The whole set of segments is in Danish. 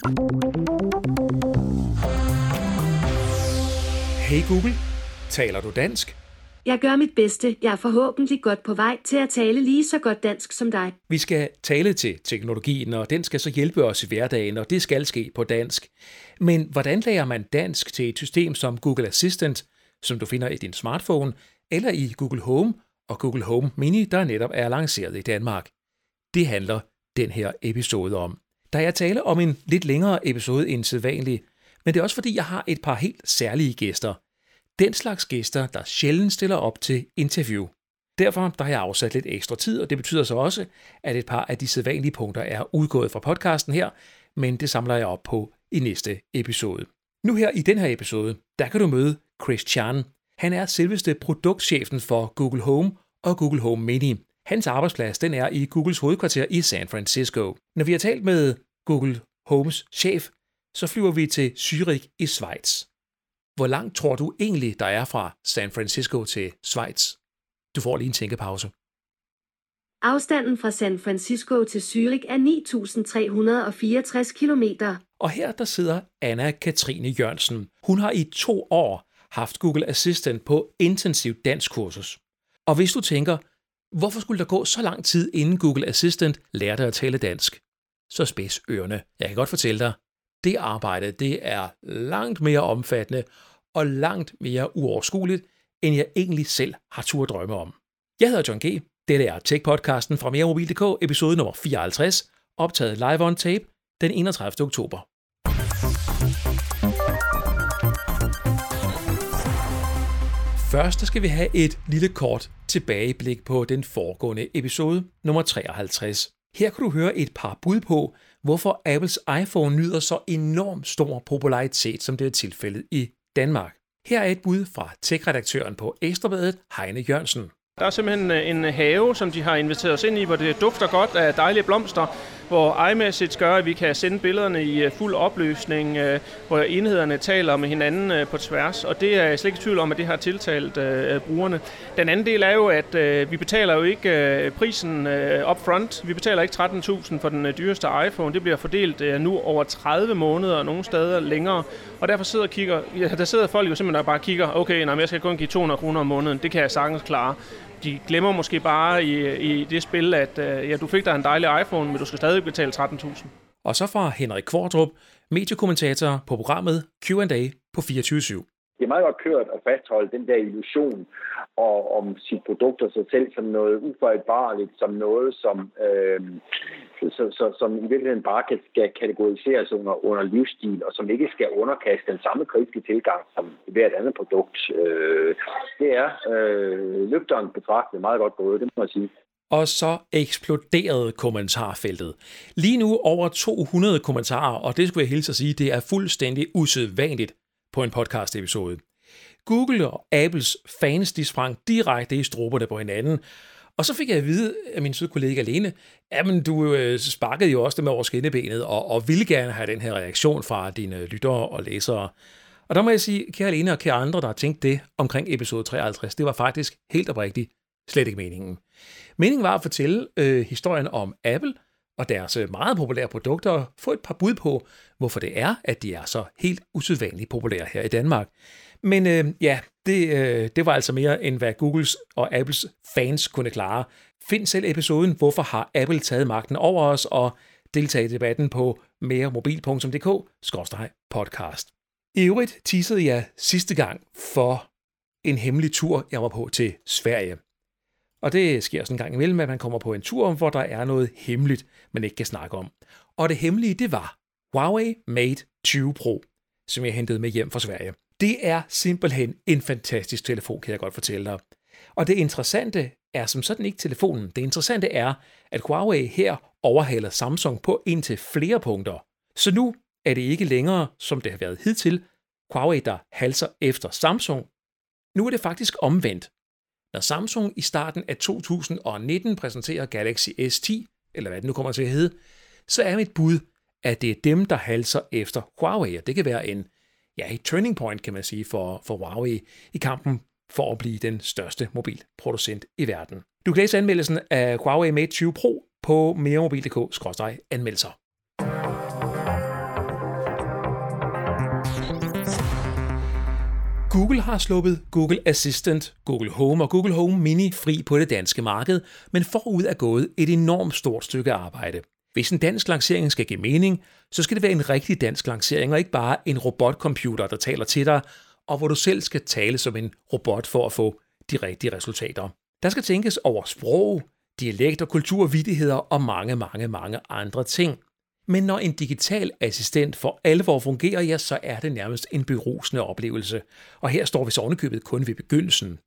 Hey Google, taler du dansk? Jeg gør mit bedste. Jeg er forhåbentlig godt på vej til at tale lige så godt dansk som dig. Vi skal tale til teknologien, og den skal så hjælpe os i hverdagen, og det skal ske på dansk. Men hvordan lærer man dansk til et system som Google Assistant, som du finder i din smartphone, eller i Google Home og Google Home Mini, der netop er lanceret i Danmark? Det handler den her episode om. Der er tale om en lidt længere episode end sædvanlig, men det er også fordi, jeg har et par helt særlige gæster. Den slags gæster, der sjældent stiller op til interview. Derfor der har jeg afsat lidt ekstra tid, og det betyder så også, at et par af de sædvanlige punkter er udgået fra podcasten her, men det samler jeg op på i næste episode. Nu her i den her episode, der kan du møde Chris Chan. Han er selveste produktchefen for Google Home og Google Home Mini. Hans arbejdsplads den er i Googles hovedkvarter i San Francisco. Når vi har talt med Google Homes chef, så flyver vi til Zürich i Schweiz. Hvor langt tror du egentlig, der er fra San Francisco til Schweiz? Du får lige en tænkepause. Afstanden fra San Francisco til Zürich er 9.364 km. Og her der sidder Anna-Katrine Jørgensen. Hun har i to år haft Google Assistant på intensiv danskkursus. Og hvis du tænker, hvorfor skulle der gå så lang tid, inden Google Assistant lærte at tale dansk? Så spids ørerne. Jeg kan godt fortælle dig, det arbejde det er langt mere omfattende og langt mere uoverskueligt, end jeg egentlig selv har tur drømme om. Jeg hedder John G. Dette er Tech-podcasten fra meremobil.dk, episode nummer 54, optaget live on tape den 31. oktober. Først skal vi have et lille kort tilbageblik på den foregående episode, nummer 53. Her kan du høre et par bud på, hvorfor Apples iPhone nyder så enormt stor popularitet, som det er tilfældet i Danmark. Her er et bud fra tech-redaktøren på Ekstrabladet, Heine Jørgensen. Der er simpelthen øh, en have, som de har inviteret os ind i, hvor det dufter godt af dejlige blomster, hvor iMessage gør, at vi kan sende billederne i øh, fuld opløsning, øh, hvor enhederne taler med hinanden øh, på tværs, og det er jeg slet ikke i tvivl om, at det har tiltalt brugerne. Den anden del er jo, at vi betaler jo ikke prisen upfront. Vi betaler ikke 13.000 for den dyreste iPhone. Det bliver fordelt nu over 30 måneder, og nogle steder længere. Og derfor sidder, kigger, ja, der sidder folk jo simpelthen og bare kigger, okay, nej, jeg skal kun give 200 kroner om måneden. Det kan jeg sagtens klare de glemmer måske bare i, i det spil, at øh, ja, du fik dig en dejlig iPhone, men du skal stadig betale 13.000. Og så fra Henrik Kvartrup, mediekommentator på programmet Q&A på 24 /7 det er meget godt kørt at fastholde den der illusion og, om sit produkt og sig selv som noget ufejlbarligt, som noget, som, øh, så, så, som i virkeligheden bare kan, skal kategoriseres under, under livsstil, og som ikke skal underkaste den samme kritiske tilgang som hvert andet produkt. Øh, det er øh, løfteren betragtet meget godt gået, det må jeg sige. Og så eksploderede kommentarfeltet. Lige nu over 200 kommentarer, og det skulle jeg hilse at sige, det er fuldstændig usædvanligt på en podcast-episode. Google og Apples fans de sprang direkte i stroberne på hinanden, og så fik jeg at vide af min søde kollega Lene, jamen du øh, sparkede jo også det med over skinnebenet, og, og ville gerne have den her reaktion fra dine lyttere og læsere. Og der må jeg sige, kære Lene og kære andre, der har tænkt det omkring episode 53, det var faktisk helt oprigtigt slet ikke meningen. Meningen var at fortælle øh, historien om Apple – og deres øh, meget populære produkter og få et par bud på, hvorfor det er, at de er så helt usædvanligt populære her i Danmark. Men øh, ja, det, øh, det var altså mere end hvad Googles og Apples fans kunne klare. Find selv episoden Hvorfor har Apple taget magten over os? og deltag i debatten på meremobil.dk-podcast. I øvrigt teasede jeg sidste gang for en hemmelig tur, jeg var på til Sverige. Og det sker sådan en gang imellem, at man kommer på en tur, hvor der er noget hemmeligt, man ikke kan snakke om. Og det hemmelige, det var Huawei Mate 20 Pro, som jeg hentede med hjem fra Sverige. Det er simpelthen en fantastisk telefon, kan jeg godt fortælle dig. Og det interessante er som sådan ikke telefonen. Det interessante er, at Huawei her overhaler Samsung på indtil flere punkter. Så nu er det ikke længere, som det har været hidtil, Huawei, der halser efter Samsung. Nu er det faktisk omvendt. Når Samsung i starten af 2019 præsenterer Galaxy S10, eller hvad det nu kommer til at hedde, så er mit bud, at det er dem, der halser efter Huawei, og det kan være en, ja, et turning point, kan man sige, for, for Huawei i kampen for at blive den største mobilproducent i verden. Du kan læse anmeldelsen af Huawei Mate 20 Pro på meremobil.dk-anmeldelser. Google har sluppet Google Assistant, Google Home og Google Home Mini fri på det danske marked, men forud er gået et enormt stort stykke arbejde. Hvis en dansk lancering skal give mening, så skal det være en rigtig dansk lancering, og ikke bare en robotcomputer, der taler til dig, og hvor du selv skal tale som en robot for at få de rigtige resultater. Der skal tænkes over sprog, dialekt og kulturvidigheder og mange, mange, mange andre ting. Men når en digital assistent for alvor fungerer, ja, så er det nærmest en berusende oplevelse. Og her står vi så ovenikøbet kun ved begyndelsen.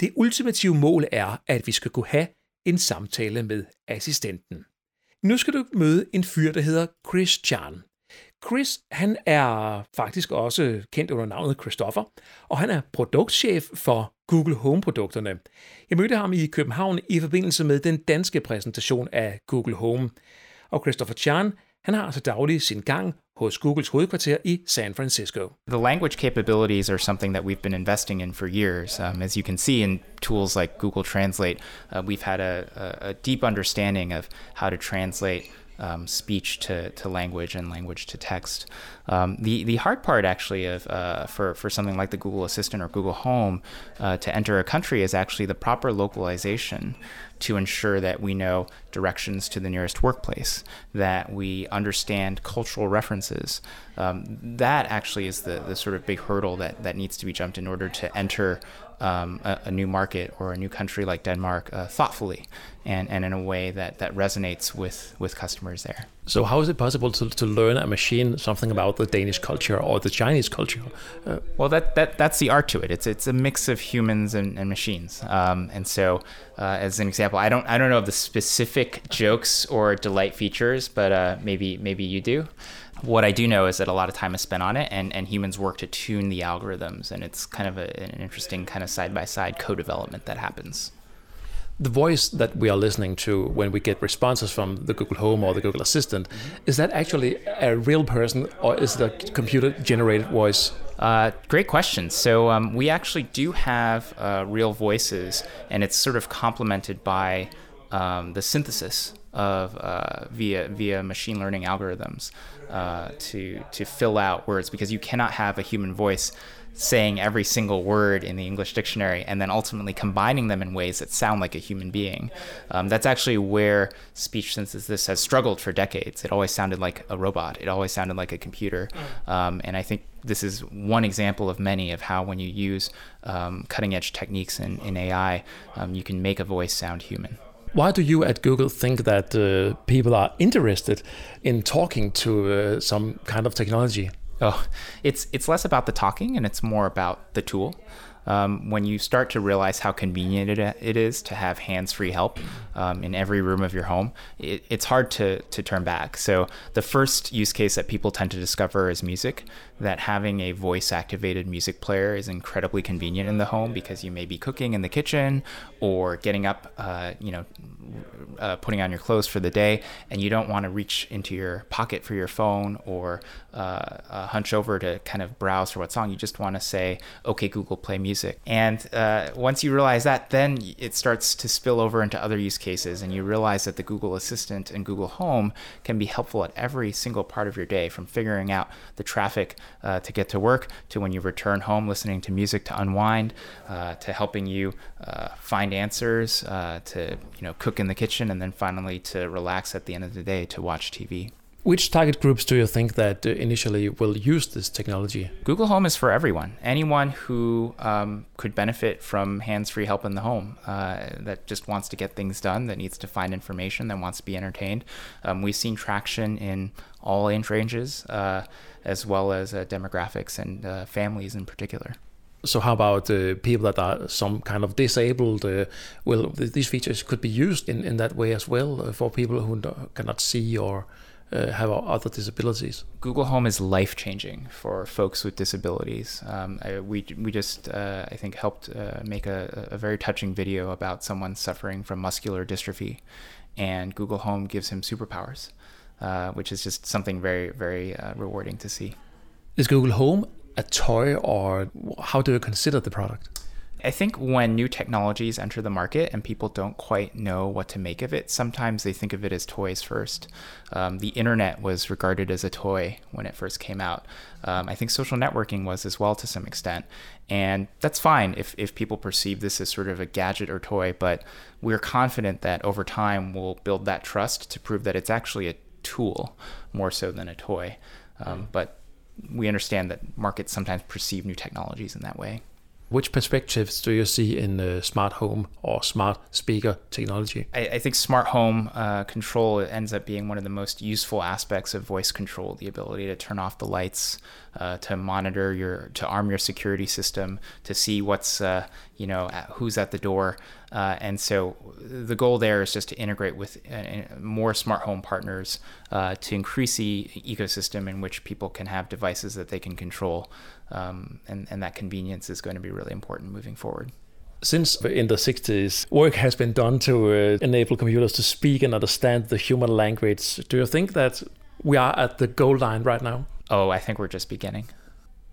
Det ultimative mål er, at vi skal kunne have en samtale med assistenten. Nu skal du møde en fyr, der hedder Chris Chan. Chris, han er faktisk også kendt under navnet Christopher, og han er produktchef for Google Home-produkterne. Jeg mødte ham i København i forbindelse med den danske præsentation af Google Home. Og Christopher Chan, han har altså daglig sin gang hos Googles hovedkvarter i San Francisco. The language capabilities are something that we've been investing in for years. Um, as you can see in tools like Google Translate, uh, we've had a, a, a deep understanding of how to translate um, speech to, to language and language to text. Um, the the hard part actually of uh, for for something like the Google Assistant or Google Home uh, to enter a country is actually the proper localization to ensure that we know directions to the nearest workplace, that we understand cultural references. Um, that actually is the, the sort of big hurdle that, that needs to be jumped in order to enter um, a, a, new market or a new country like Denmark uh, thoughtfully and, and in a way that, that resonates with, with customers there. So, how is it possible to, to learn a machine something about the Danish culture or the Chinese culture? Uh, well, that, that that's the art to it. It's it's a mix of humans and, and machines. Um, and so, uh, as an example, I don't I don't know of the specific jokes or delight features, but uh, maybe maybe you do. What I do know is that a lot of time is spent on it, and, and humans work to tune the algorithms, and it's kind of a, an interesting kind of side by side co development that happens. The voice that we are listening to when we get responses from the Google Home or the Google Assistant, is that actually a real person or is it a computer generated voice? Uh, great question. So um, we actually do have uh, real voices, and it's sort of complemented by um, the synthesis of uh, via via machine learning algorithms uh, to to fill out words because you cannot have a human voice saying every single word in the English dictionary and then ultimately combining them in ways that sound like a human being. Um, that's actually where speech synthesis has struggled for decades. It always sounded like a robot. It always sounded like a computer. Um, and I think this is one example of many of how when you use um, cutting edge techniques in, in AI, um, you can make a voice sound human. Why do you at Google think that uh, people are interested in talking to uh, some kind of technology? Oh, it's it's less about the talking and it's more about the tool um, when you start to realize how convenient it, it is to have hands-free help um, in every room of your home, it, it's hard to, to turn back. So the first use case that people tend to discover is music, that having a voice-activated music player is incredibly convenient in the home because you may be cooking in the kitchen or getting up, uh, you know, uh, putting on your clothes for the day, and you don't want to reach into your pocket for your phone or uh, uh hunch over to kind of browse for what song. You just want to say, "Okay, Google, play music." Music. And uh, once you realize that, then it starts to spill over into other use cases, and you realize that the Google Assistant and Google Home can be helpful at every single part of your day, from figuring out the traffic uh, to get to work, to when you return home, listening to music to unwind, uh, to helping you uh, find answers, uh, to you know cook in the kitchen, and then finally to relax at the end of the day to watch TV. Which target groups do you think that uh, initially will use this technology? Google Home is for everyone. Anyone who um, could benefit from hands-free help in the home, uh, that just wants to get things done, that needs to find information, that wants to be entertained. Um, we've seen traction in all age ranges, uh, as well as uh, demographics and uh, families in particular. So how about uh, people that are some kind of disabled? Uh, well, th- these features could be used in, in that way as well uh, for people who cannot see or uh, have other disabilities. Google Home is life changing for folks with disabilities. Um, I, we we just uh, I think helped uh, make a, a, very touching video about someone suffering from muscular dystrophy, and Google Home gives him superpowers, uh, which is just something very very uh, rewarding to see. Is Google Home a toy, or how do you consider the product? I think when new technologies enter the market and people don't quite know what to make of it, sometimes they think of it as toys first. Um, the internet was regarded as a toy when it first came out. Um, I think social networking was as well to some extent. And that's fine if, if people perceive this as sort of a gadget or toy, but we're confident that over time we'll build that trust to prove that it's actually a tool more so than a toy. Um, but we understand that markets sometimes perceive new technologies in that way. Which perspectives do you see in uh, smart home or smart speaker technology? I, I think smart home uh, control ends up being one of the most useful aspects of voice control. The ability to turn off the lights, uh, to monitor your, to arm your security system, to see what's, uh, you know, at, who's at the door. Uh, and so the goal there is just to integrate with uh, more smart home partners to increase the ecosystem in which people can have devices that they can control um, and, and that convenience is going to be really important moving forward. Since in the 60s, work has been done to uh, enable computers to speak and understand the human language. Do you think that we are at the goal line right now? Oh, I think we're just beginning.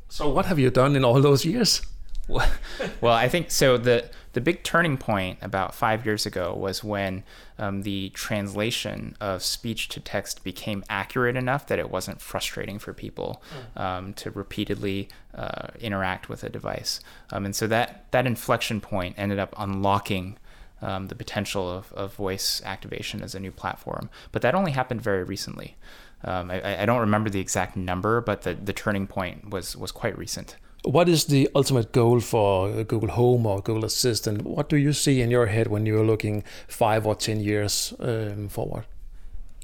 So, what have you done in all those years? well, I think so. The the big turning point about five years ago was when um, the translation of speech to text became accurate enough that it wasn't frustrating for people hmm. um, to repeatedly uh, interact with a device. Um, and so that that inflection point ended up unlocking. Um, the potential of, of voice activation as a new platform. But that only happened very recently. Um, I, I, don't remember the exact number, but the, the turning point was, was quite recent. What is the ultimate goal for Google Home or Google Assistant? What do you see in your head when you're looking five or 10 years um, forward?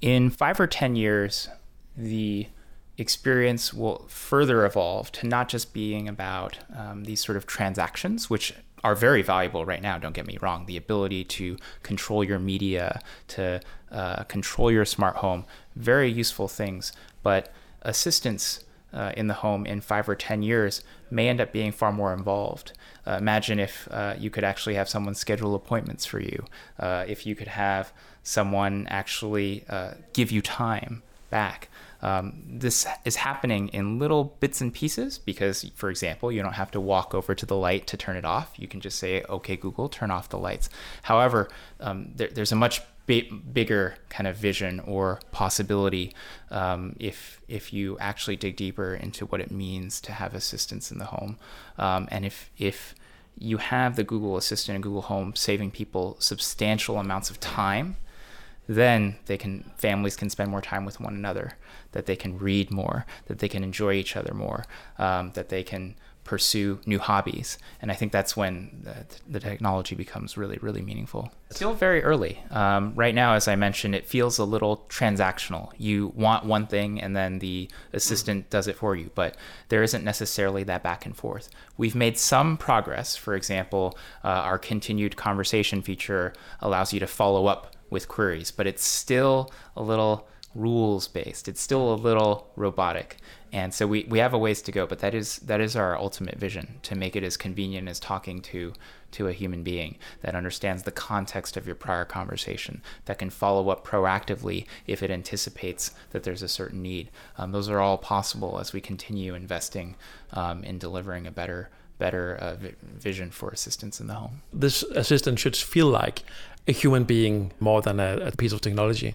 In five or 10 years, the experience will further evolve to not just being about um, these sort of transactions, which are very valuable right now, don't get me wrong. The ability to control your media, to uh, control your smart home, very useful things. But assistance uh, in the home in five or 10 years may end up being far more involved. Uh, imagine if uh, you could actually have someone schedule appointments for you, uh, if you could have someone actually uh, give you time back. Um, this is happening in little bits and pieces because, for example, you don't have to walk over to the light to turn it off. You can just say, okay, Google, turn off the lights. However, um, there, there's a much bigger kind of vision or possibility um, if if you actually dig deeper into what it means to have assistance in the home, um, and if if you have the Google Assistant and Google Home saving people substantial amounts of time, then they can families can spend more time with one another, that they can read more, that they can enjoy each other more, um, that they can pursue new hobbies. And I think that's when the, the technology becomes really, really meaningful. Still very early. Um, right now, as I mentioned, it feels a little transactional. You want one thing and then the assistant does it for you, but there isn't necessarily that back and forth. We've made some progress. For example, uh, our continued conversation feature allows you to follow up with queries, but it's still a little rules based. It's still a little robotic. And so we, we have a ways to go, but that is that is our ultimate vision to make it as convenient as talking to to a human being that understands the context of your prior conversation, that can follow up proactively if it anticipates that there's a certain need. Um, those are all possible as we continue investing um, in delivering a better better uh, vision for assistance in the home. This assistant should feel like a human being more than a, a piece of technology.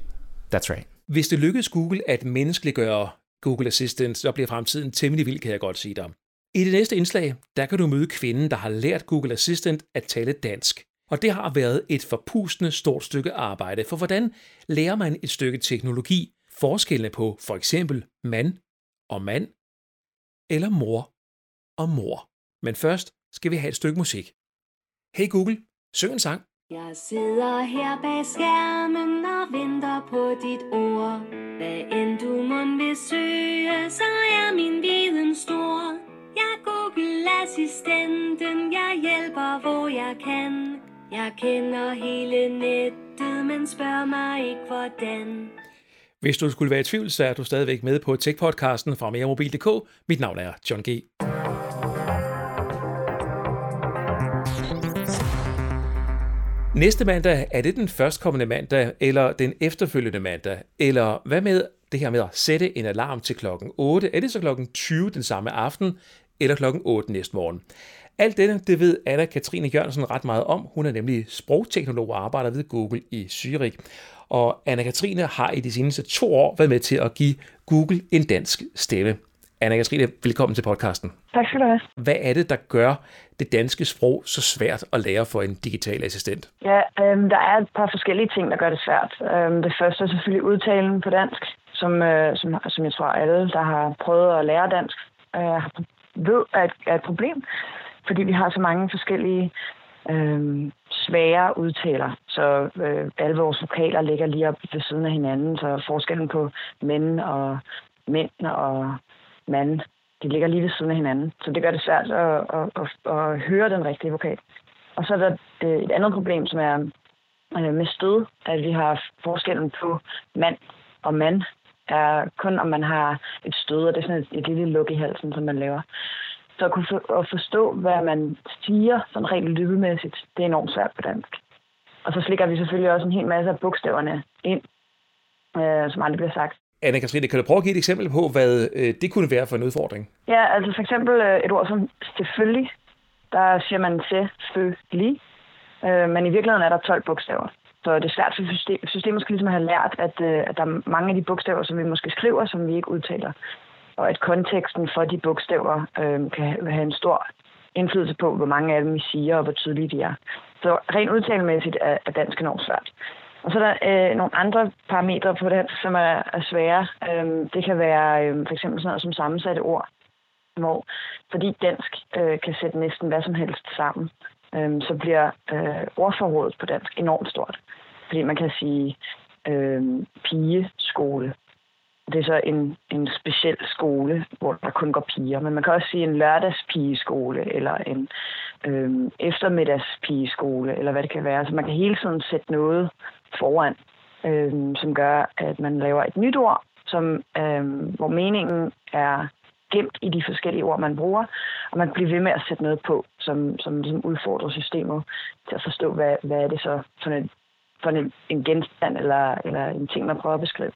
That's right. Hvis det lykkes Google at menneskeliggøre Google Assistant, så bliver fremtiden temmelig vild, kan jeg godt sige dig. I det næste indslag, der kan du møde kvinden, der har lært Google Assistant at tale dansk. Og det har været et forpustende stort stykke arbejde, for hvordan lærer man et stykke teknologi forskellene på for eksempel mand og mand, eller mor og mor. Men først skal vi have et stykke musik. Hey Google, syng en sang. Jeg sidder her bag skærmen og venter på dit ord. Hvad end du må vil søge, så er min viden stor. Jeg er Google-assistenten, jeg hjælper hvor jeg kan. Jeg kender hele nettet, men spørg mig ikke hvordan. Hvis du skulle være i tvivl, så er du stadigvæk med på Tech-podcasten fra meremobil.dk. Mit navn er John G. Næste mandag, er det den førstkommende mandag, eller den efterfølgende mandag? Eller hvad med det her med at sætte en alarm til klokken 8? Er det så klokken 20 den samme aften, eller klokken 8 næste morgen? Alt dette, det ved Anna-Katrine Jørgensen ret meget om. Hun er nemlig sprogteknolog og arbejder ved Google i Zürich. Og Anna-Katrine har i de seneste to år været med til at give Google en dansk stemme. Anna-Katrine, velkommen til podcasten. Tak skal du have. Hvad er det, der gør det danske sprog så svært at lære for en digital assistent? Ja, øhm, der er et par forskellige ting, der gør det svært. Øhm, det første er selvfølgelig udtalen på dansk, som, øh, som, som jeg tror alle, der har prøvet at lære dansk, øh, ved er et, er et problem, fordi vi har så mange forskellige øh, svære udtaler. Så øh, alle vores vokaler ligger lige op ved siden af hinanden, så forskellen på mænd og mænd og mand, de ligger lige ved siden af hinanden. Så det gør det svært at, at, at, at høre den rigtige vokal. Og så er der et andet problem, som er øh, med stød, at vi har forskellen på mand og mand, er kun om man har et stød, og det er sådan et, et lille luk i halsen, som man laver. Så at, kunne for, at forstå, hvad man siger, sådan rent lydmæssigt, det er enormt svært på dansk. Og så slikker vi selvfølgelig også en hel masse af bogstaverne ind, øh, som aldrig bliver sagt. Anna-Katrine, kan du prøve at give et eksempel på, hvad øh, det kunne være for en udfordring? Ja, altså for eksempel øh, et ord som selvfølgelig. Der siger man selvfølgelig, øh, men i virkeligheden er der 12 bogstaver. Så det er svært for system. Systemet skal ligesom have lært, at, øh, at der er mange af de bogstaver, som vi måske skriver, som vi ikke udtaler. Og at konteksten for de bogstaver øh, kan have en stor indflydelse på, hvor mange af dem vi siger, og hvor tydelige de er. Så rent udtalemæssigt er, er dansk enormt svært. Og så er der øh, nogle andre parametre på det, som er, er svære. Øhm, det kan være øh, for eksempel sådan noget som sammensatte ord, hvor fordi dansk øh, kan sætte næsten hvad som helst sammen, øh, så bliver øh, ordforrådet på dansk enormt stort. Fordi man kan sige øh, pigeskole. Det er så en, en speciel skole, hvor der kun går piger. Men man kan også sige en lørdagspigeskole, eller en øh, eftermiddagspigeskole, eller hvad det kan være. Så man kan hele tiden sætte noget foran, øh, som gør, at man laver et nyt ord, som, øh, hvor meningen er gemt i de forskellige ord, man bruger, og man bliver ved med at sætte noget på, som, som ligesom udfordrer systemet til at forstå, hvad, hvad er det så for en, for en, en genstand eller, eller en ting, man prøver at beskrive.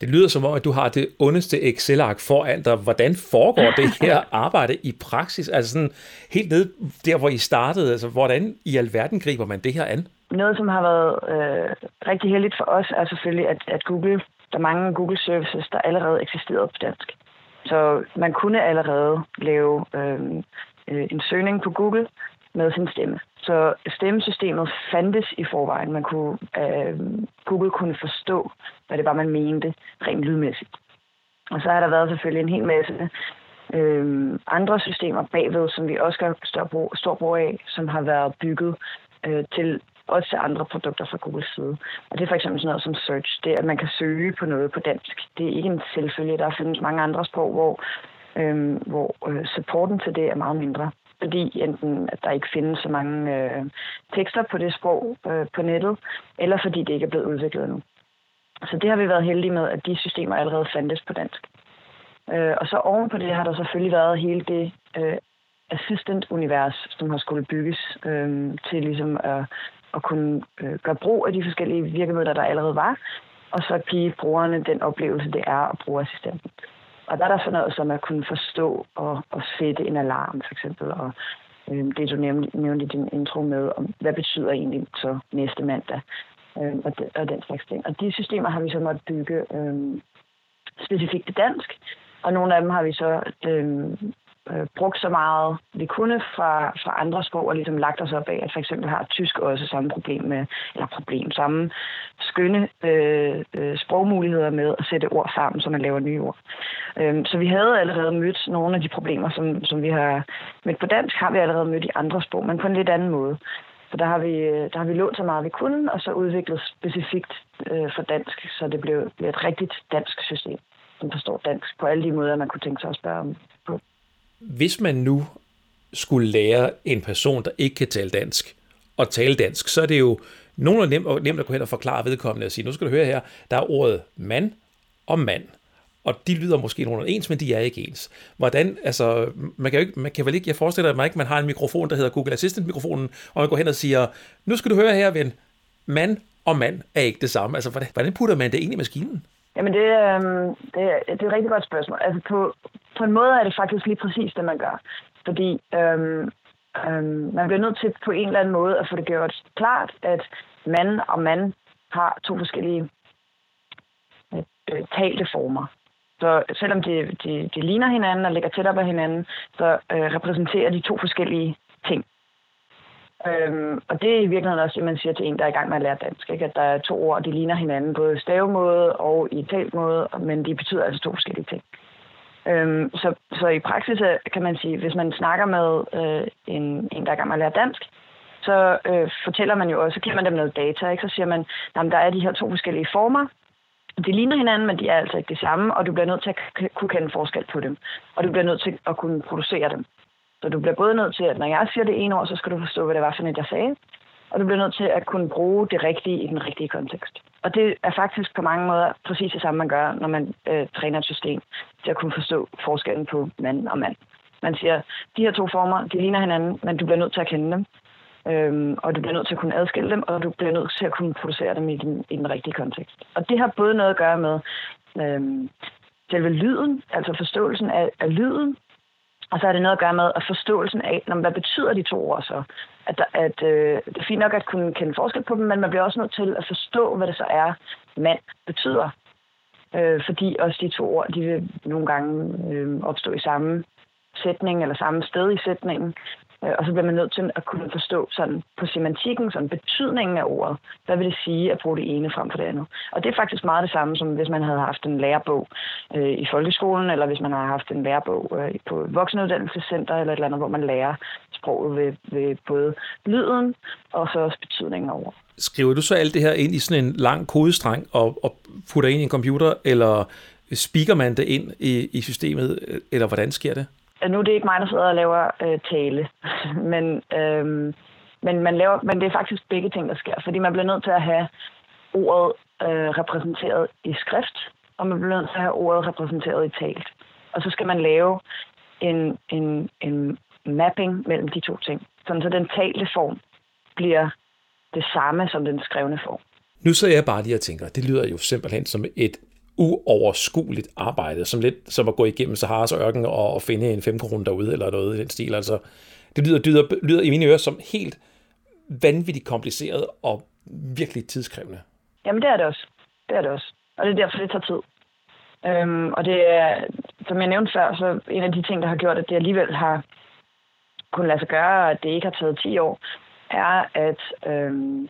Det lyder som om, at du har det ondeste Excel-ark foran dig. Hvordan foregår det her arbejde i praksis? Altså sådan helt ned der, hvor I startede. Altså, hvordan i alverden griber man det her an? Noget, som har været øh, rigtig heldigt for os, er selvfølgelig, at, at Google, der er mange Google Services, der allerede eksisterede på dansk. Så man kunne allerede lave øh, øh, en søgning på Google med sin stemme. Så stemmesystemet fandtes i forvejen. Man kunne, øh, Google kunne forstå, hvad det var, man mente rent lydmæssigt. Og så har der været selvfølgelig en hel masse øh, andre systemer bagved, som vi også gør stor brug, stor brug af, som har været bygget øh, til også til andre produkter fra Googles side. Og det er for eksempel sådan noget som search. Det er, at man kan søge på noget på dansk. Det er ikke en selvfølge. Der findes mange andre sprog, hvor, øh, hvor øh, supporten til det er meget mindre. Fordi enten at der ikke findes så mange øh, tekster på det sprog øh, på nettet, eller fordi det ikke er blevet udviklet endnu. Så det har vi været heldige med, at de systemer allerede fandtes på dansk. Øh, og så oven på det har der selvfølgelig været hele det øh, assistant-univers, som har skulle bygges øh, til ligesom at at kunne øh, gøre brug af de forskellige virkemidler, der allerede var, og så give brugerne den oplevelse, det er at bruge assistenten. Og der er der sådan noget som at kunne forstå og, og sætte en alarm, for eksempel, og øh, det du nævnte, nævnte i din intro med, om hvad betyder egentlig så næste mandag, øh, og, de, og den slags ting. Og de systemer har vi så måttet bygge øh, specifikt til dansk, og nogle af dem har vi så øh, øh, brugt så meget vi kunne fra, fra andre sprog, og ligesom lagt os op af, at for eksempel har tysk også samme problem med, eller problem, samme skønne øh, øh, sprogmuligheder med at sætte ord sammen, så man laver nye ord. Øh, så vi havde allerede mødt nogle af de problemer, som, som vi har mødt på dansk, har vi allerede mødt i andre sprog, men på en lidt anden måde. Så der har vi, øh, der har vi lånt så meget, vi kunne, og så udviklet specifikt øh, for dansk, så det blev, blev et rigtigt dansk system, som forstår dansk på alle de måder, man kunne tænke sig at spørge om på hvis man nu skulle lære en person, der ikke kan tale dansk, at tale dansk, så er det jo nogenlunde nemt, nemt at gå hen og forklare vedkommende og sige, nu skal du høre her, der er ordet mand og mand. Og de lyder måske nogenlunde ens, men de er ikke ens. Hvordan, altså, man kan, jo ikke, man kan vel ikke, jeg forestiller mig ikke, man har en mikrofon, der hedder Google Assistant-mikrofonen, og man går hen og siger, nu skal du høre her, ven, mand og mand er ikke det samme. Altså, hvordan, hvordan putter man det ind i maskinen? Jamen, det, øh, det, det er et rigtig godt spørgsmål. Altså, på, på en måde er det faktisk lige præcis det, man gør. Fordi øh, øh, man bliver nødt til på en eller anden måde at få det gjort klart, at mand og mand har to forskellige øh, talte former. Så selvom de, de, de ligner hinanden og ligger tæt op ad hinanden, så øh, repræsenterer de to forskellige ting. Øhm, og det er i virkeligheden også at man siger til en, der er i gang med at lære dansk. Ikke? At der er to ord, de ligner hinanden, både stavemåde og i talmåde, men de betyder altså to forskellige ting. Øhm, så, så i praksis øh, kan man sige, hvis man snakker med øh, en, en, der er i gang med at lære dansk, så øh, fortæller man jo også, så giver man dem noget data, ikke? så siger man, at der er de her to forskellige former, de ligner hinanden, men de er altså ikke det samme, og du bliver nødt til at kunne kende forskel på dem. Og du bliver nødt til at kunne producere dem. Så du bliver både nødt til, at når jeg siger det ene ord, så skal du forstå, hvad det var for noget, jeg sagde. Og du bliver nødt til at kunne bruge det rigtige i den rigtige kontekst. Og det er faktisk på mange måder præcis det samme, man gør, når man øh, træner et system til at kunne forstå forskellen på mand og mand. Man siger, de her to former, de ligner hinanden, men du bliver nødt til at kende dem. Øhm, og du bliver nødt til at kunne adskille dem, og du bliver nødt til at kunne producere dem i den, i den rigtige kontekst. Og det har både noget at gøre med øhm, selve lyden, altså forståelsen af, af lyden, og så har det noget at gøre med at forståelsen af, når, hvad betyder de to ord så? At, der, at øh, det er fint nok at kunne kende forskel på dem, men man bliver også nødt til at forstå, hvad det så er, mand betyder. Øh, fordi også de to ord, de vil nogle gange øh, opstå i samme sætning eller samme sted i sætningen. Øh, og så bliver man nødt til at kunne forstå sådan på semantikken, sådan betydningen af ordet. Hvad vil det sige at bruge det ene frem for det andet? Og det er faktisk meget det samme, som hvis man havde haft en lærebog øh, i folkeskolen, eller hvis man har haft en lærebog øh, på et voksenuddannelsescenter, eller et eller andet, hvor man lærer sproget ved, ved både lyden og så også betydningen af ordet. Skriver du så alt det her ind i sådan en lang kodestreng og, og putter ind i en computer, eller speaker man det ind i, i systemet, øh, eller hvordan sker det? Nu er det ikke mig, der sidder og laver øh, tale, men, øh, men, man laver, men det er faktisk begge ting, der sker, fordi man bliver nødt til at have ordet øh, repræsenteret i skrift, og man bliver nødt til at have ordet repræsenteret i talt. Og så skal man lave en, en, en mapping mellem de to ting, sådan så den talte form bliver det samme som den skrevne form. Nu sidder jeg bare lige og tænker, det lyder jo simpelthen som et uoverskueligt arbejde, som lidt som at gå igennem Saharas ørken og, og finde en femkrone derude, eller noget i den stil. Altså, det lyder, lyder, lyder i mine ører som helt vanvittigt kompliceret og virkelig tidskrævende. Jamen, det er det også. Det er det også. Og det er derfor, det tager tid. Øhm, og det er, som jeg nævnte før, så en af de ting, der har gjort, at det alligevel har kunnet lade sig gøre, og at det ikke har taget 10 år, er, at øhm,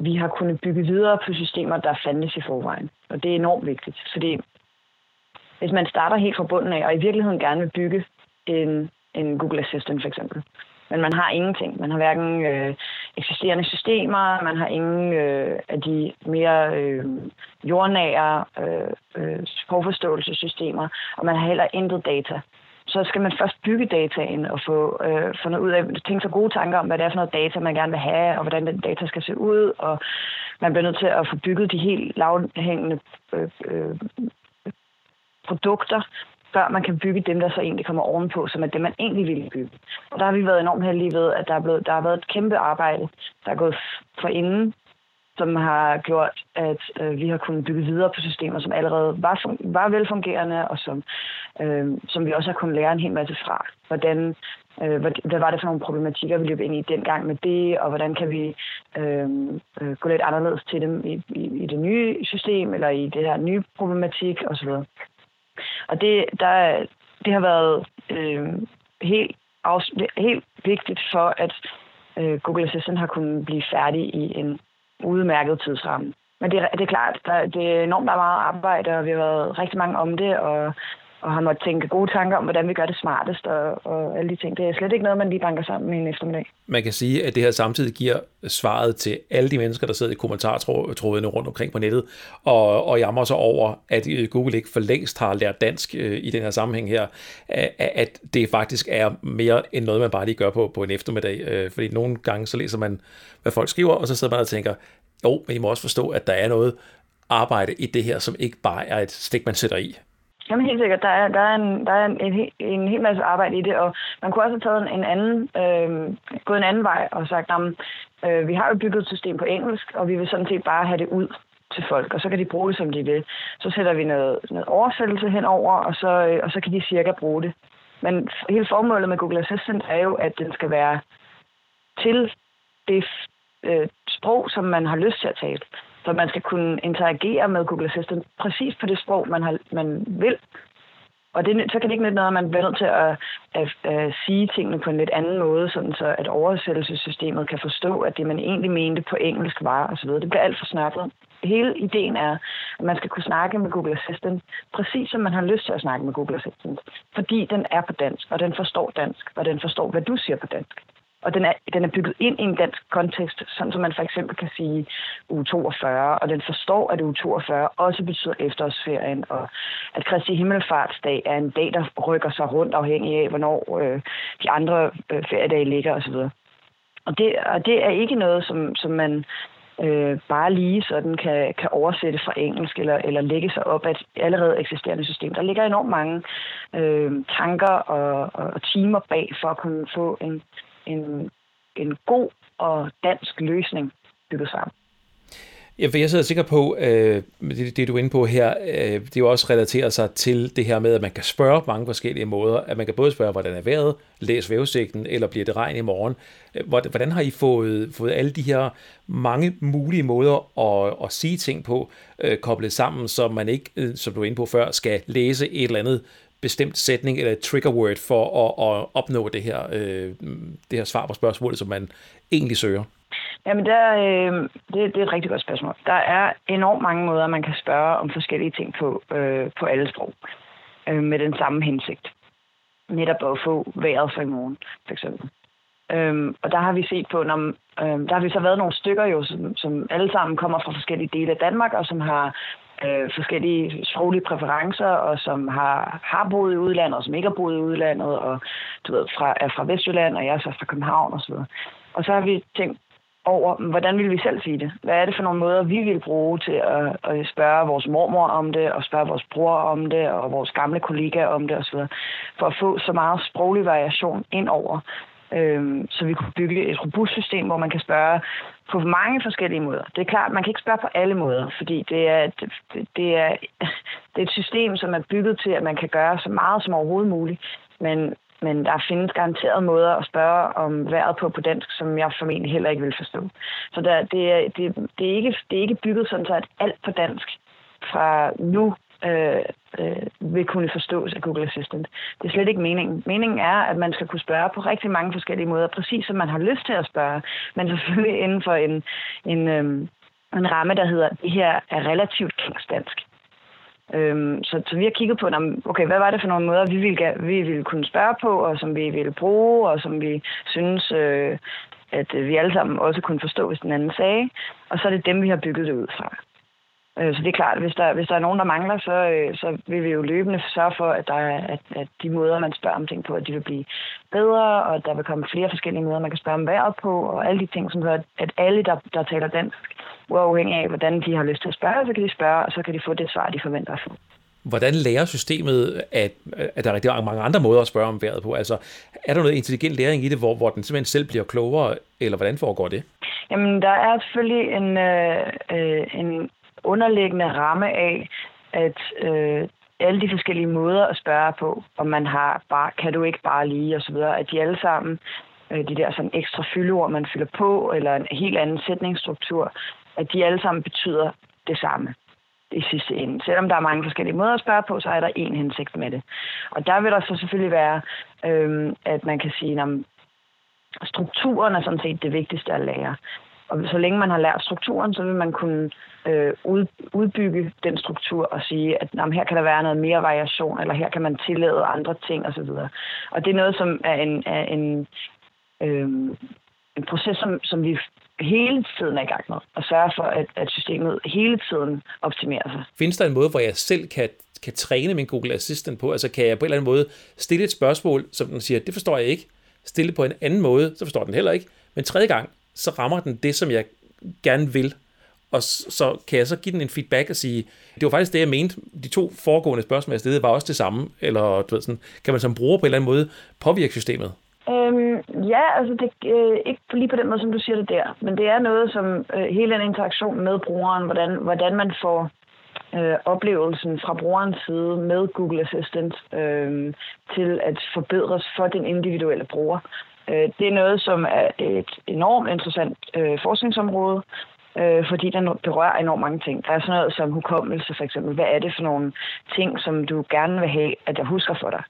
vi har kunnet bygge videre på systemer, der fandtes i forvejen. Og det er enormt vigtigt, fordi hvis man starter helt fra bunden af, og i virkeligheden gerne vil bygge en, en Google Assistant for eksempel, men man har ingenting. Man har hverken øh, eksisterende systemer, man har ingen øh, af de mere øh, jordnære øh, øh, sprogforståelsessystemer, og man har heller intet data så skal man først bygge dataen og få øh, fundet ud af, tænke sig gode tanker om, hvad det er for noget data, man gerne vil have, og hvordan den data skal se ud, og man bliver nødt til at få bygget de helt lavhængende øh, øh, produkter, før man kan bygge dem, der så egentlig kommer ovenpå, som er det, man egentlig vil bygge. Og der har vi været enormt heldige ved, at der, er blevet, der har været et kæmpe arbejde, der er gået for inden som har gjort, at øh, vi har kunnet bygge videre på systemer, som allerede var, var velfungerende, og som, øh, som vi også har kunnet lære en hel masse fra. Hvordan, øh, hvad, hvad var det for nogle problematikker, vi løb ind i dengang med det, og hvordan kan vi øh, øh, gå lidt anderledes til dem i, i, i det nye system, eller i det her nye problematik osv. Og det, der, det har været øh, helt, helt vigtigt for, at øh, Google Assistant har kunnet blive færdig i en udmærket tidsramme. Men det, det er klart, der, det er enormt meget arbejde, og vi har været rigtig mange om det, og, og har måttet tænke gode tanker om, hvordan vi gør det smartest, og, og alle de ting. Det er slet ikke noget, man lige banker sammen i en eftermiddag. Man kan sige, at det her samtidig giver svaret til alle de mennesker, der sidder i kommentartrådene rundt omkring på nettet, og, og jammer sig over, at øh, Google ikke for længst har lært dansk øh, i den her sammenhæng her, at det faktisk er mere end noget, man bare lige gør på, på en eftermiddag. Øh, fordi nogle gange så læser man, hvad folk skriver, og så sidder man og tænker, jo, men I må også forstå, at der er noget arbejde i det her, som ikke bare er et stik, man sætter i. Jamen helt sikkert. Der er, der er, en, der er en, en, en hel masse arbejde i det, og man kunne også have taget en anden, øh, gået en anden vej og sagt, at øh, vi har jo bygget et system på engelsk, og vi vil sådan set bare have det ud til folk, og så kan de bruge det, som de vil. Så sætter vi noget, noget oversættelse henover, og så, øh, og så kan de cirka bruge det. Men hele formålet med Google Assistant er jo, at den skal være til det øh, sprog, som man har lyst til at tale. Så man skal kunne interagere med Google Assistant præcis på det sprog, man, har, man vil. Og det, så kan det ikke nytte noget, at man bliver nødt til at, at, at sige tingene på en lidt anden måde, sådan så at oversættelsessystemet kan forstå, at det, man egentlig mente på engelsk var osv. Det bliver alt for snakket. Hele ideen er, at man skal kunne snakke med Google Assistant, præcis som man har lyst til at snakke med Google Assistant. Fordi den er på dansk, og den forstår dansk, og den forstår, hvad du siger på dansk. Og den er, den er bygget ind i en dansk kontekst, sådan som man for eksempel kan sige u 42, og den forstår, at u 42 også betyder efterårsferien, og at Kristi Himmelfartsdag er en dag, der rykker sig rundt afhængig af, hvornår øh, de andre øh, feriedage ligger osv. Og det, og det er ikke noget, som, som man øh, bare lige sådan kan, kan oversætte fra engelsk eller, eller lægge sig op af et allerede eksisterende system. Der ligger enormt mange øh, tanker og, og, og timer bag for at kunne få en en, en god og dansk løsning bygget sammen. Ja, for jeg sidder sikker på, øh, det, det du er inde på her, øh, det jo også relaterer sig til det her med, at man kan spørge på mange forskellige måder. At man kan både spørge, hvordan er vejret, læs vævesigten, eller bliver det regn i morgen. Øh, hvordan har I fået, fået alle de her mange mulige måder at, at sige ting på, øh, koblet sammen, så man ikke, øh, som du er inde på før, skal læse et eller andet bestemt sætning eller et trigger word for at, at opnå det her, øh, det her svar på spørgsmålet, som man egentlig søger? Jamen, der, øh, det, det er et rigtig godt spørgsmål. Der er enormt mange måder, man kan spørge om forskellige ting på, øh, på alle sprog, øh, med den samme hensigt. Netop at få vejret for i morgen, for eksempel. Øhm, og der har vi set på, når, øhm, der har vi så været nogle stykker jo, som, som alle sammen kommer fra forskellige dele af Danmark, og som har øh, forskellige sproglige præferencer, og som har, har boet i udlandet, og som ikke har boet i udlandet, og du ved, fra, er fra Vestjylland, og jeg er så fra København osv. Og så har vi tænkt over, hvordan vil vi selv sige det? Hvad er det for nogle måder, vi vil bruge til at, at spørge vores mormor om det, og spørge vores bror om det, og vores gamle kollegaer om det osv., for at få så meget sproglig variation ind over, øh, så vi kunne bygge et robust system, hvor man kan spørge på mange forskellige måder. Det er klart, man kan ikke spørge på alle måder, fordi det er, det, det, er, det er et system, som er bygget til, at man kan gøre så meget som overhovedet muligt. Men, men der findes garanteret måder at spørge om vejret på på dansk, som jeg formentlig heller ikke vil forstå. Så der, det, er, det, det, er ikke, det er ikke bygget sådan, så at alt på dansk fra nu øh, øh, vil kunne forstås af Google Assistant. Det er slet ikke meningen. Meningen er, at man skal kunne spørge på rigtig mange forskellige måder, præcis som man har lyst til at spørge, men selvfølgelig inden for en, en, øh, en ramme, der hedder, det her er relativt dansk. Øhm, så, så vi har kigget på, okay, hvad var det for nogle måder, vi ville, vi ville kunne spørge på, og som vi ville bruge, og som vi synes, øh, at vi alle sammen også kunne forstå, hvis den anden sagde. Og så er det dem, vi har bygget det ud fra. Øh, så det er klart, at hvis der, hvis der er nogen, der mangler, så, øh, så vil vi jo løbende sørge for, at, der er, at, at de måder, man spørger om ting på, at de vil blive bedre, og at der vil komme flere forskellige måder, man kan spørge om vejret på, og alle de ting, som gør, at alle, der, der taler dansk, uafhængig af, hvordan de har lyst til at spørge, så kan de spørge, og så kan de få det svar, de forventer at få. Hvordan lærer systemet, at, at der er rigtig mange andre måder at spørge om vejret på? Altså, er der noget intelligent læring i det, hvor, hvor den simpelthen selv bliver klogere, eller hvordan foregår det? Jamen, der er selvfølgelig en, øh, øh en underliggende ramme af, at øh, alle de forskellige måder at spørge på, om man har bare, kan du ikke bare lige, og så videre, at de alle sammen, øh, de der sådan ekstra fyldeord, man fylder på, eller en helt anden sætningsstruktur, at de alle sammen betyder det samme i sidste ende. Selvom der er mange forskellige måder at spørge på, så er der en hensigt med det. Og der vil der så selvfølgelig være, øh, at man kan sige, at strukturen er sådan set det vigtigste at lære. Og så længe man har lært strukturen, så vil man kunne øh, ud, udbygge den struktur og sige, at jamen, her kan der være noget mere variation, eller her kan man tillade andre ting osv. Og det er noget, som er en, er en, øh, en proces, som, som vi hele tiden er i gang med, og sørge for, at, at systemet hele tiden optimerer sig. Findes der en måde, hvor jeg selv kan, kan træne min Google Assistant på? Altså kan jeg på en eller anden måde stille et spørgsmål, som den siger, det forstår jeg ikke, stille på en anden måde, så forstår den heller ikke, men tredje gang, så rammer den det, som jeg gerne vil. Og så kan jeg så give den en feedback og sige, det var faktisk det, jeg mente. De to foregående spørgsmål, jeg stillede, var også det samme. Eller du ved, sådan, kan man som bruger på en eller anden måde påvirke systemet? Øhm, ja, altså det øh, ikke lige på den måde, som du siger det der. Men det er noget, som øh, hele den interaktion med brugeren, hvordan, hvordan man får øh, oplevelsen fra brugerens side med Google Assistant øh, til at forbedres for den individuelle bruger. Øh, det er noget, som er et enormt interessant øh, forskningsområde, øh, fordi den berører enormt mange ting. Der er sådan noget som hukommelse for eksempel. Hvad er det for nogle ting, som du gerne vil have, at jeg husker for dig?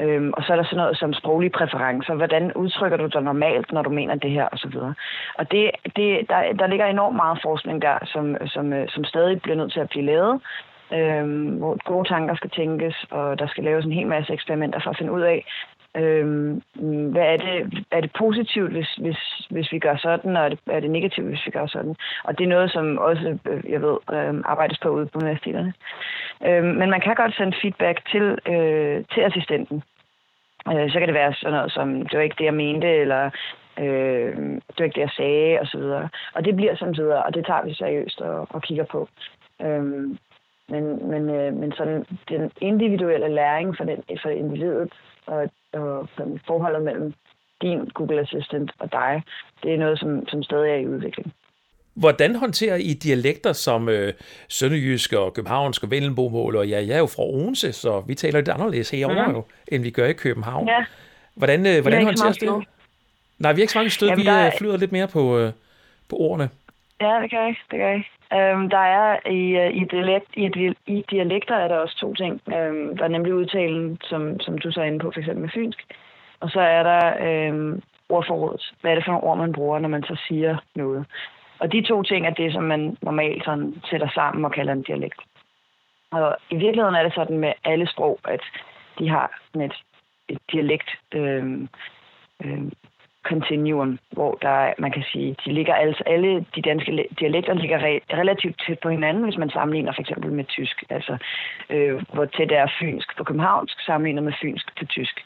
Øhm, og så er der sådan noget som sproglige præferencer. Hvordan udtrykker du dig normalt, når du mener det her, osv. Og det, det, der, der ligger enormt meget forskning der, som, som, øh, som stadig bliver nødt til at blive lavet. Øhm, hvor gode tanker skal tænkes, og der skal laves en hel masse eksperimenter for at finde ud af, Øhm, hvad er det, er det positivt, hvis, hvis, hvis vi gør sådan, og er det, er det negativt, hvis vi gør sådan? Og det er noget, som også, øh, jeg ved, øh, arbejdes på ude på universiteterne. Øhm, men man kan godt sende feedback til, øh, til assistenten. Øh, så kan det være sådan noget som, det var ikke det, jeg mente, eller øh, det var ikke det, jeg sagde, og så videre. Og det bliver sådan videre, og det tager vi seriøst og, og kigger på. Øhm, men, men, øh, men sådan den individuelle læring for, den, for individet og, og sådan forholdet mellem din Google Assistant og dig, det er noget, som, som stadig er i udvikling. Hvordan håndterer I dialekter som øh, sønderjysk og københavnsk og vendelbomål? Og ja, jeg er jo fra Odense, så vi taler lidt anderledes herovre mm. jo, end vi gør i København. Ja. Hvordan, øh, hvordan håndterer det? Nej, vi har ikke så mange stød. Jamen, vi er... Øh, flyder lidt mere på, øh, på ordene. Ja, det kan jeg. Det kan jeg. Øhm, der er i, øh, i, dialekt, i, i dialekter er der også to ting. Øhm, der er nemlig udtalen, som, som du så er inde på, for eksempel med fynsk. Og så er der øhm, ordforrådet. Hvad er det for nogle ord, man bruger, når man så siger noget? Og de to ting er det, som man normalt sådan sætter sammen og kalder en dialekt. Og i virkeligheden er det sådan med alle sprog, at de har et, et dialekt øh, øh, continuum, hvor der, man kan sige, de ligger altså, alle de danske dialekter ligger re, relativt tæt på hinanden, hvis man sammenligner for eksempel med tysk. Altså, øh, hvor tæt er fynsk på københavnsk sammenlignet med fynsk på tysk.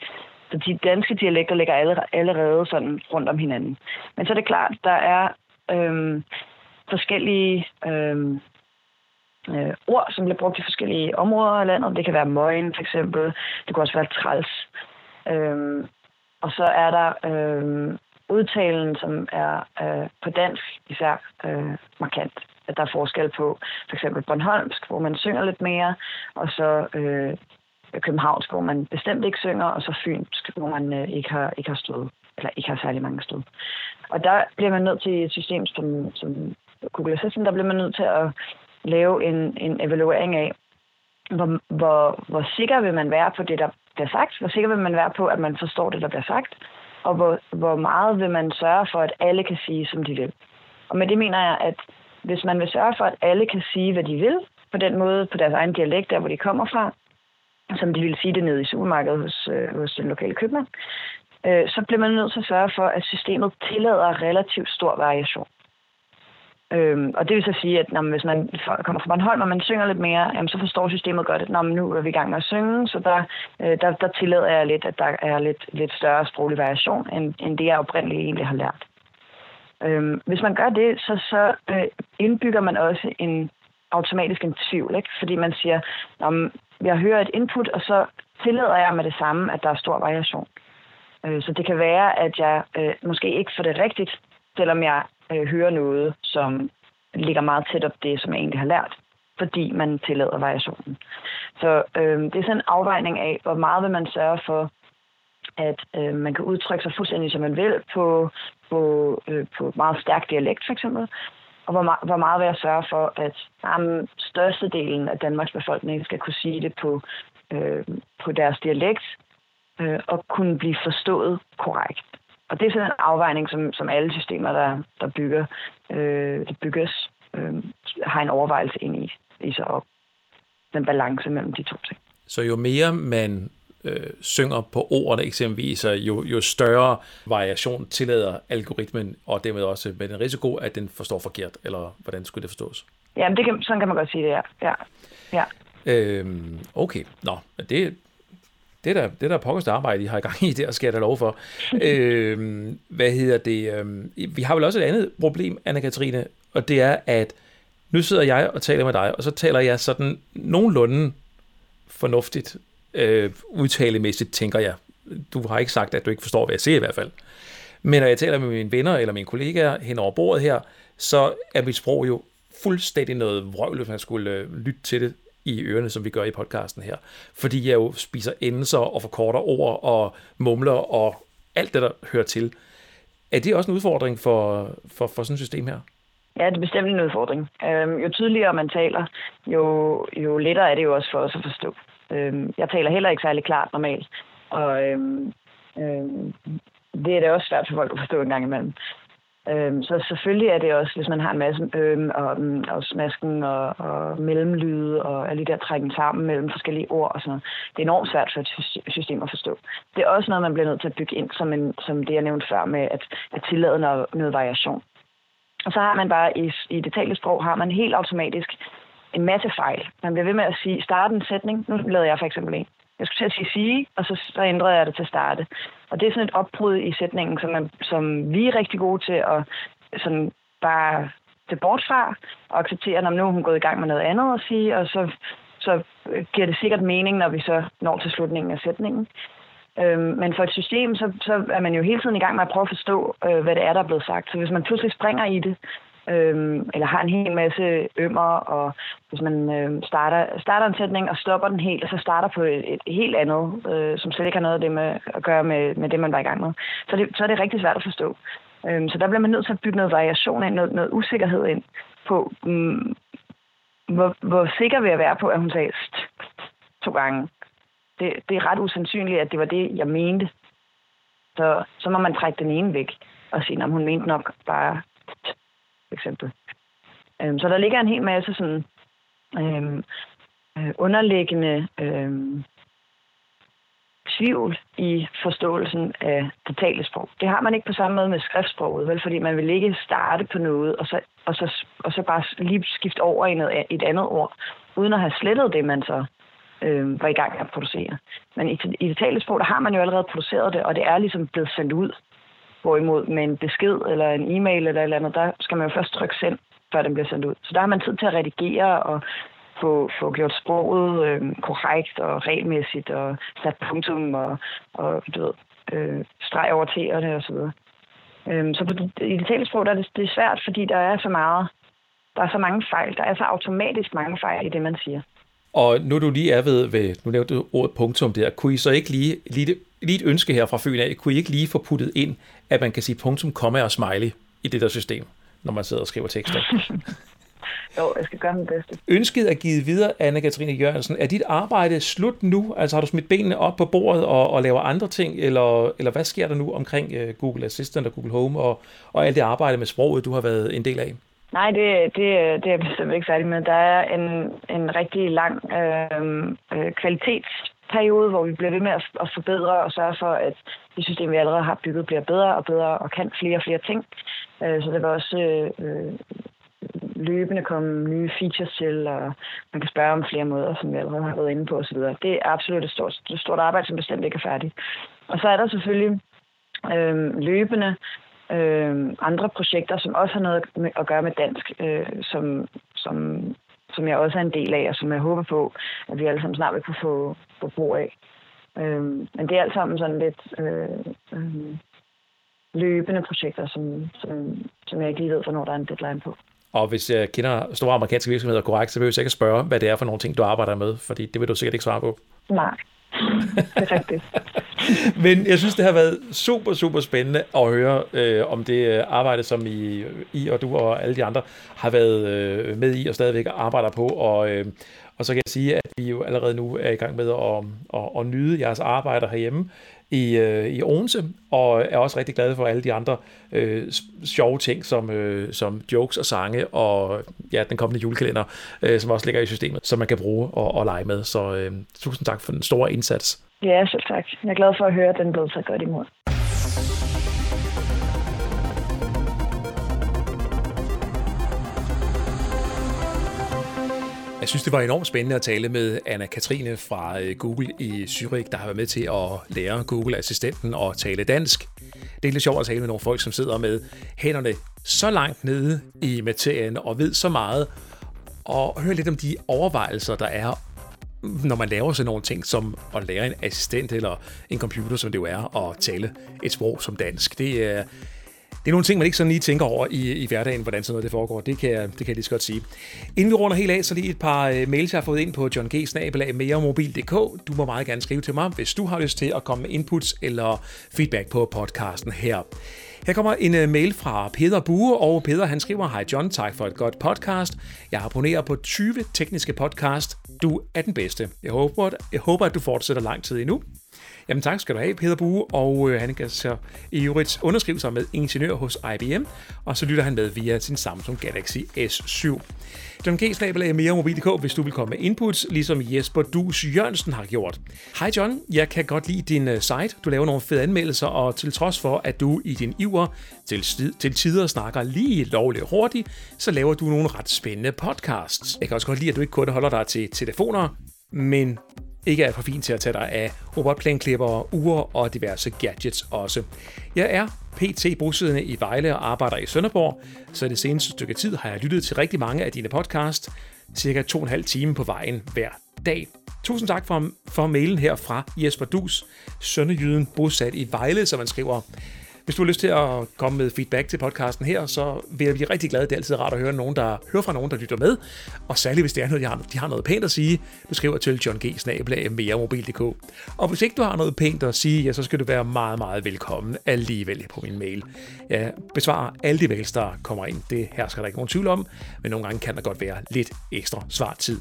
Så de danske dialekter ligger allerede sådan rundt om hinanden. Men så er det klart, der er øh, forskellige øh, øh, ord, som bliver brugt i forskellige områder af landet. Det kan være møgen for eksempel. Det kan også være træls. Øh, og så er der øh, udtalen, som er øh, på dansk især øh, markant. At der er forskel på for eksempel Bornholmsk, hvor man synger lidt mere, og så øh, Københavnsk, hvor man bestemt ikke synger, og så Fynsk, hvor man øh, ikke har, ikke har stået, eller ikke har særlig mange stået. Og der bliver man nødt til et system som, som Google Assistant, der bliver man nødt til at lave en, en evaluering af, hvor, hvor, hvor sikker vil man være på det, der bliver sagt? Hvor sikker vil man være på, at man forstår det, der bliver sagt? Og hvor, hvor meget vil man sørge for, at alle kan sige, som de vil? Og med det mener jeg, at hvis man vil sørge for, at alle kan sige, hvad de vil, på den måde, på deres egen dialekt, der hvor de kommer fra, som de ville sige det nede i supermarkedet hos, øh, hos den lokale købmand, øh, så bliver man nødt til at sørge for, at systemet tillader relativt stor variation. Øhm, og det vil så sige, at når, hvis man kommer fra Bornholm, og man synger lidt mere, jamen, så forstår systemet godt, at når, nu er vi i gang med at synge, så der, øh, der, der tillader jeg lidt, at der er lidt, lidt større sproglig variation, end, end det jeg oprindeligt egentlig har lært. Øhm, hvis man gør det, så, så øh, indbygger man også en automatisk en tvivl, ikke? fordi man siger, om jeg hører et input, og så tillader jeg med det samme, at der er stor variation. Øh, så det kan være, at jeg øh, måske ikke får det rigtigt, selvom jeg øh, hører noget, som ligger meget tæt op det, som jeg egentlig har lært, fordi man tillader variationen. Så øh, det er sådan en afvejning af, hvor meget vil man sørge for, at øh, man kan udtrykke sig fuldstændig, som man vil, på, på, øh, på meget stærk dialekt for eksempel, og hvor, meget, hvor meget vil jeg sørge for, at jamen, størstedelen af Danmarks befolkning skal kunne sige det på, øh, på deres dialekt, øh, og kunne blive forstået korrekt. Og det er sådan en afvejning, som, som alle systemer, der, der bygger, øh, der bygges, øh, har en overvejelse ind i, i sig op. Den balance mellem de to ting. Så jo mere man øh, synger på ordene eksempelvis, jo, jo større variation tillader algoritmen, og dermed også med den risiko, at den forstår forkert, eller hvordan skulle det forstås? Ja, det kan, sådan kan man godt sige det, ja. ja. ja. Øhm, okay, nå, det, det er da, det er da pokkers arbejde, I har i gang i der, skal jeg da lov for. øhm, hvad hedder det? Øhm, vi har vel også et andet problem, Anna-Katrine, og det er, at nu sidder jeg og taler med dig, og så taler jeg sådan nogenlunde fornuftigt, øh, udtalemæssigt, tænker jeg. Du har ikke sagt, at du ikke forstår, hvad jeg siger i hvert fald. Men når jeg taler med mine venner eller mine kollegaer hen over bordet her, så er mit sprog jo fuldstændig noget vrøvl, hvis man skulle øh, lytte til det i ørerne, som vi gør i podcasten her. Fordi jeg jo spiser endelser og forkorter ord og mumler og alt det, der hører til. Er det også en udfordring for, for, for sådan et system her? Ja, det er bestemt en udfordring. Øhm, jo tydeligere man taler, jo, jo lettere er det jo også for os at forstå. Øhm, jeg taler heller ikke særlig klart normalt, og øhm, øhm, det er da også svært for folk at forstå en gang imellem. Øhm, så selvfølgelig er det også, hvis man har en masse øhm, og, mm, og smasken og, og mellemlyde og alle de der trækken sammen mellem forskellige ord og sådan noget. Det er enormt svært for et system at forstå. Det er også noget, man bliver nødt til at bygge ind, som, en, som det, jeg nævnte før med at, at tillade noget, noget variation. Og så har man bare i, i det talte sprog, har man helt automatisk en masse fejl. Man bliver ved med at sige, starte en sætning. Nu lavede jeg for eksempel en. Jeg skulle til at sige sige, og så, så ændrede jeg det til starte. Og det er sådan et opbrud i sætningen, som, man, som vi er rigtig gode til at sådan bare det bort fra, og acceptere, at nu er hun gået i gang med noget andet at sige, og så, så giver det sikkert mening, når vi så når til slutningen af sætningen. Øhm, men for et system, så, så er man jo hele tiden i gang med at prøve at forstå, øh, hvad det er, der er blevet sagt. Så hvis man pludselig springer i det, øhm, eller har en hel masse ømmer, og hvis man øh, starter, starter en sætning og stopper den helt, og så starter på et, et helt andet, øh, som slet ikke har noget af det med, at gøre med, med det, man var i gang med, så, det, så er det rigtig svært at forstå. Øhm, så der bliver man nødt til at bygge noget variation ind, noget, noget usikkerhed ind på, um, hvor, hvor sikker vil jeg være på, at hun sagde st, to gange. Det, det er ret usandsynligt, at det var det, jeg mente. Så, så må man trække den ene væk og sige, at hun mente nok bare for eksempel. Øhm, så der ligger en hel masse sådan øhm, øh, underliggende øhm, tvivl i forståelsen af det talte sprog. Det har man ikke på samme måde med skriftsproget, vel? fordi man vil ikke starte på noget, og så, og så, og så bare lige skifte over i noget, et andet ord, uden at have slettet det, man så øh, var i gang med at producere. Men i, i det talte sprog, der har man jo allerede produceret det, og det er ligesom blevet sendt ud. Hvorimod med en besked eller en e-mail eller et eller andet, der skal man jo først trykke send, før den bliver sendt ud. Så der har man tid til at redigere og få, få gjort sproget øh, korrekt og regelmæssigt og sat punktum og, og du ved, øh, streg over t'erne og så videre. Øhm, så på det, i det tale sprog, der er det, det er svært, fordi der er så meget, der er så mange fejl. Der er så automatisk mange fejl i det, man siger. Og nu du lige er ved, ved nu nævnte du ordet punktum der, kunne I så ikke lige, lige, lige et ønske her fra Fyn af, kunne I ikke lige få puttet ind, at man kan sige punktum, komma og smiley i det der system, når man sidder og skriver tekster? jo, jeg skal gøre mit bedste. Ønsket er givet videre, Anne-Katrine Jørgensen. Er dit arbejde slut nu? Altså har du smidt benene op på bordet og, og laver andre ting, eller, eller hvad sker der nu omkring uh, Google Assistant og Google Home og, og alt det arbejde med sproget, du har været en del af? Nej, det, det, det er jeg bestemt ikke færdig med. Der er en, en rigtig lang øh, øh, periode, hvor vi bliver ved med at, at forbedre og sørge for, at det system, vi allerede har bygget, bliver bedre og bedre og kan flere og flere ting. Øh, så det var også øh, løbende komme nye features til, og man kan spørge om flere måder, som vi allerede har været inde på osv. Det er absolut et stort, et stort arbejde, som bestemt ikke er færdigt. Og så er der selvfølgelig øh, løbende øh, andre projekter, som også har noget at gøre med dansk, øh, som, som, som jeg også er en del af, og som jeg håber på, at vi alle sammen snart vil kunne få, få brug af. Øh, men det er alt sammen sådan lidt øh, øh, løbende projekter, som, som, som jeg ikke lige ved, hvornår der er en deadline på. Og hvis jeg kender store amerikanske virksomheder korrekt, så vil jeg ikke spørge, hvad det er for nogle ting, du arbejder med, fordi det vil du sikkert ikke svare på. Nej, det er rigtigt. Men jeg synes, det har været super, super spændende at høre øh, om det øh, arbejde, som I, I og du og alle de andre har været øh, med i og stadigvæk arbejder på. Og, øh, og så kan jeg sige, at vi jo allerede nu er i gang med at, at, at nyde jeres arbejde herhjemme i, øh, i Odense, og er også rigtig glade for alle de andre øh, sjove ting, som, øh, som jokes og sange, og ja, den kommende julekalender, øh, som også ligger i systemet, som man kan bruge og, og lege med. Så øh, tusind tak for den store indsats. Ja, selv tak. Jeg er glad for at høre, at den blev så godt imod. Jeg synes, det var enormt spændende at tale med Anna-Katrine fra øh, Google i Zürich, der har været med til at lære Google-assistenten at tale dansk. Det er lidt sjovt at tale med nogle folk, som sidder med hænderne så langt nede i materien og ved så meget, og høre lidt om de overvejelser, der er, når man laver sådan nogle ting som at lære en assistent eller en computer, som det jo er, at tale et sprog som dansk. Det er, det er nogle ting, man ikke sådan lige tænker over i, i hverdagen, hvordan sådan noget det foregår. Det kan, jeg, det kan jeg lige så godt sige. Inden vi runder helt af, så lige et par uh, mails, jeg har fået ind på John G. meremobil.dk. Du må meget gerne skrive til mig, hvis du har lyst til at komme med inputs eller feedback på podcasten her. Her kommer en uh, mail fra Peter Bue, og Peter han skriver, Hej John, tak for et godt podcast. Jeg abonnerer på 20 tekniske podcast. Du er den bedste. Jeg håber, jeg håber, at du fortsætter lang tid endnu. Jamen tak skal du have, Peter Bue, og øh, han kan så i øvrigt underskrive sig med ingeniør hos IBM, og så lytter han med via sin Samsung Galaxy S7. John G. Snabel mere mobil.dk, hvis du vil komme med inputs, ligesom Jesper Dus Jørgensen har gjort. Hej John, jeg kan godt lide din øh, site. Du laver nogle fede anmeldelser, og til trods for, at du i din iver til, til tider snakker lige lovligt hurtigt, så laver du nogle ret spændende podcasts. Jeg kan også godt lide, at du ikke kun holder dig til telefoner, men ikke er for fin til at tage dig af robotplænklipper, ure og diverse gadgets også. Jeg er PT bosiddende i Vejle og arbejder i Sønderborg, så det seneste stykke tid har jeg lyttet til rigtig mange af dine podcast, cirka to og en halv time på vejen hver dag. Tusind tak for, for mailen her fra Jesper Dus, Sønderjyden bosat i Vejle, som man skriver. Hvis du har lyst til at komme med feedback til podcasten her, så vil jeg blive rigtig glad. Det er altid rart at høre, nogen, der, hører fra nogen, der lytter med. Og særligt, hvis det er noget, de har, de har noget pænt at sige, du skriver til John G. meremobil.dk. Og hvis ikke du har noget pænt at sige, ja, så skal du være meget, meget velkommen alligevel på min mail. Jeg besvarer alle de mails, der kommer ind. Det her skal der ikke nogen tvivl om, men nogle gange kan der godt være lidt ekstra svartid.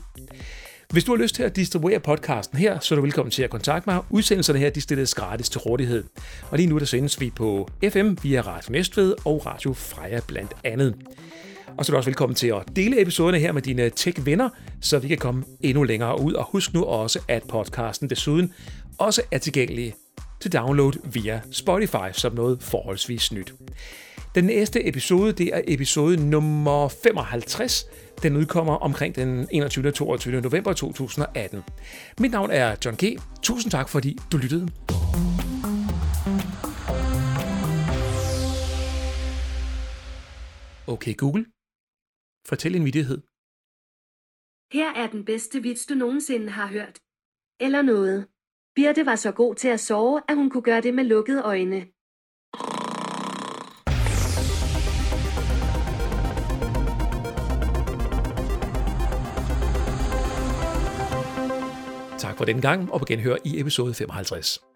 Hvis du har lyst til at distribuere podcasten her, så er du velkommen til at kontakte mig. Udsendelserne her de stilles gratis til rådighed. Og lige nu der sendes vi på FM via Radio Næstved og Radio Freja blandt andet. Og så er du også velkommen til at dele episoderne her med dine tech-venner, så vi kan komme endnu længere ud. Og husk nu også, at podcasten desuden også er tilgængelig til download via Spotify som noget forholdsvis nyt. Den næste episode, det er episode nummer 55. Den udkommer omkring den 21. og 22. november 2018. Mit navn er John G. Tusind tak, fordi du lyttede. Okay Google, fortæl en vidighed. Her er den bedste vits, du nogensinde har hørt. Eller noget. Birte var så god til at sove, at hun kunne gøre det med lukkede øjne. Tak for den gang, og på genhør i episode 55.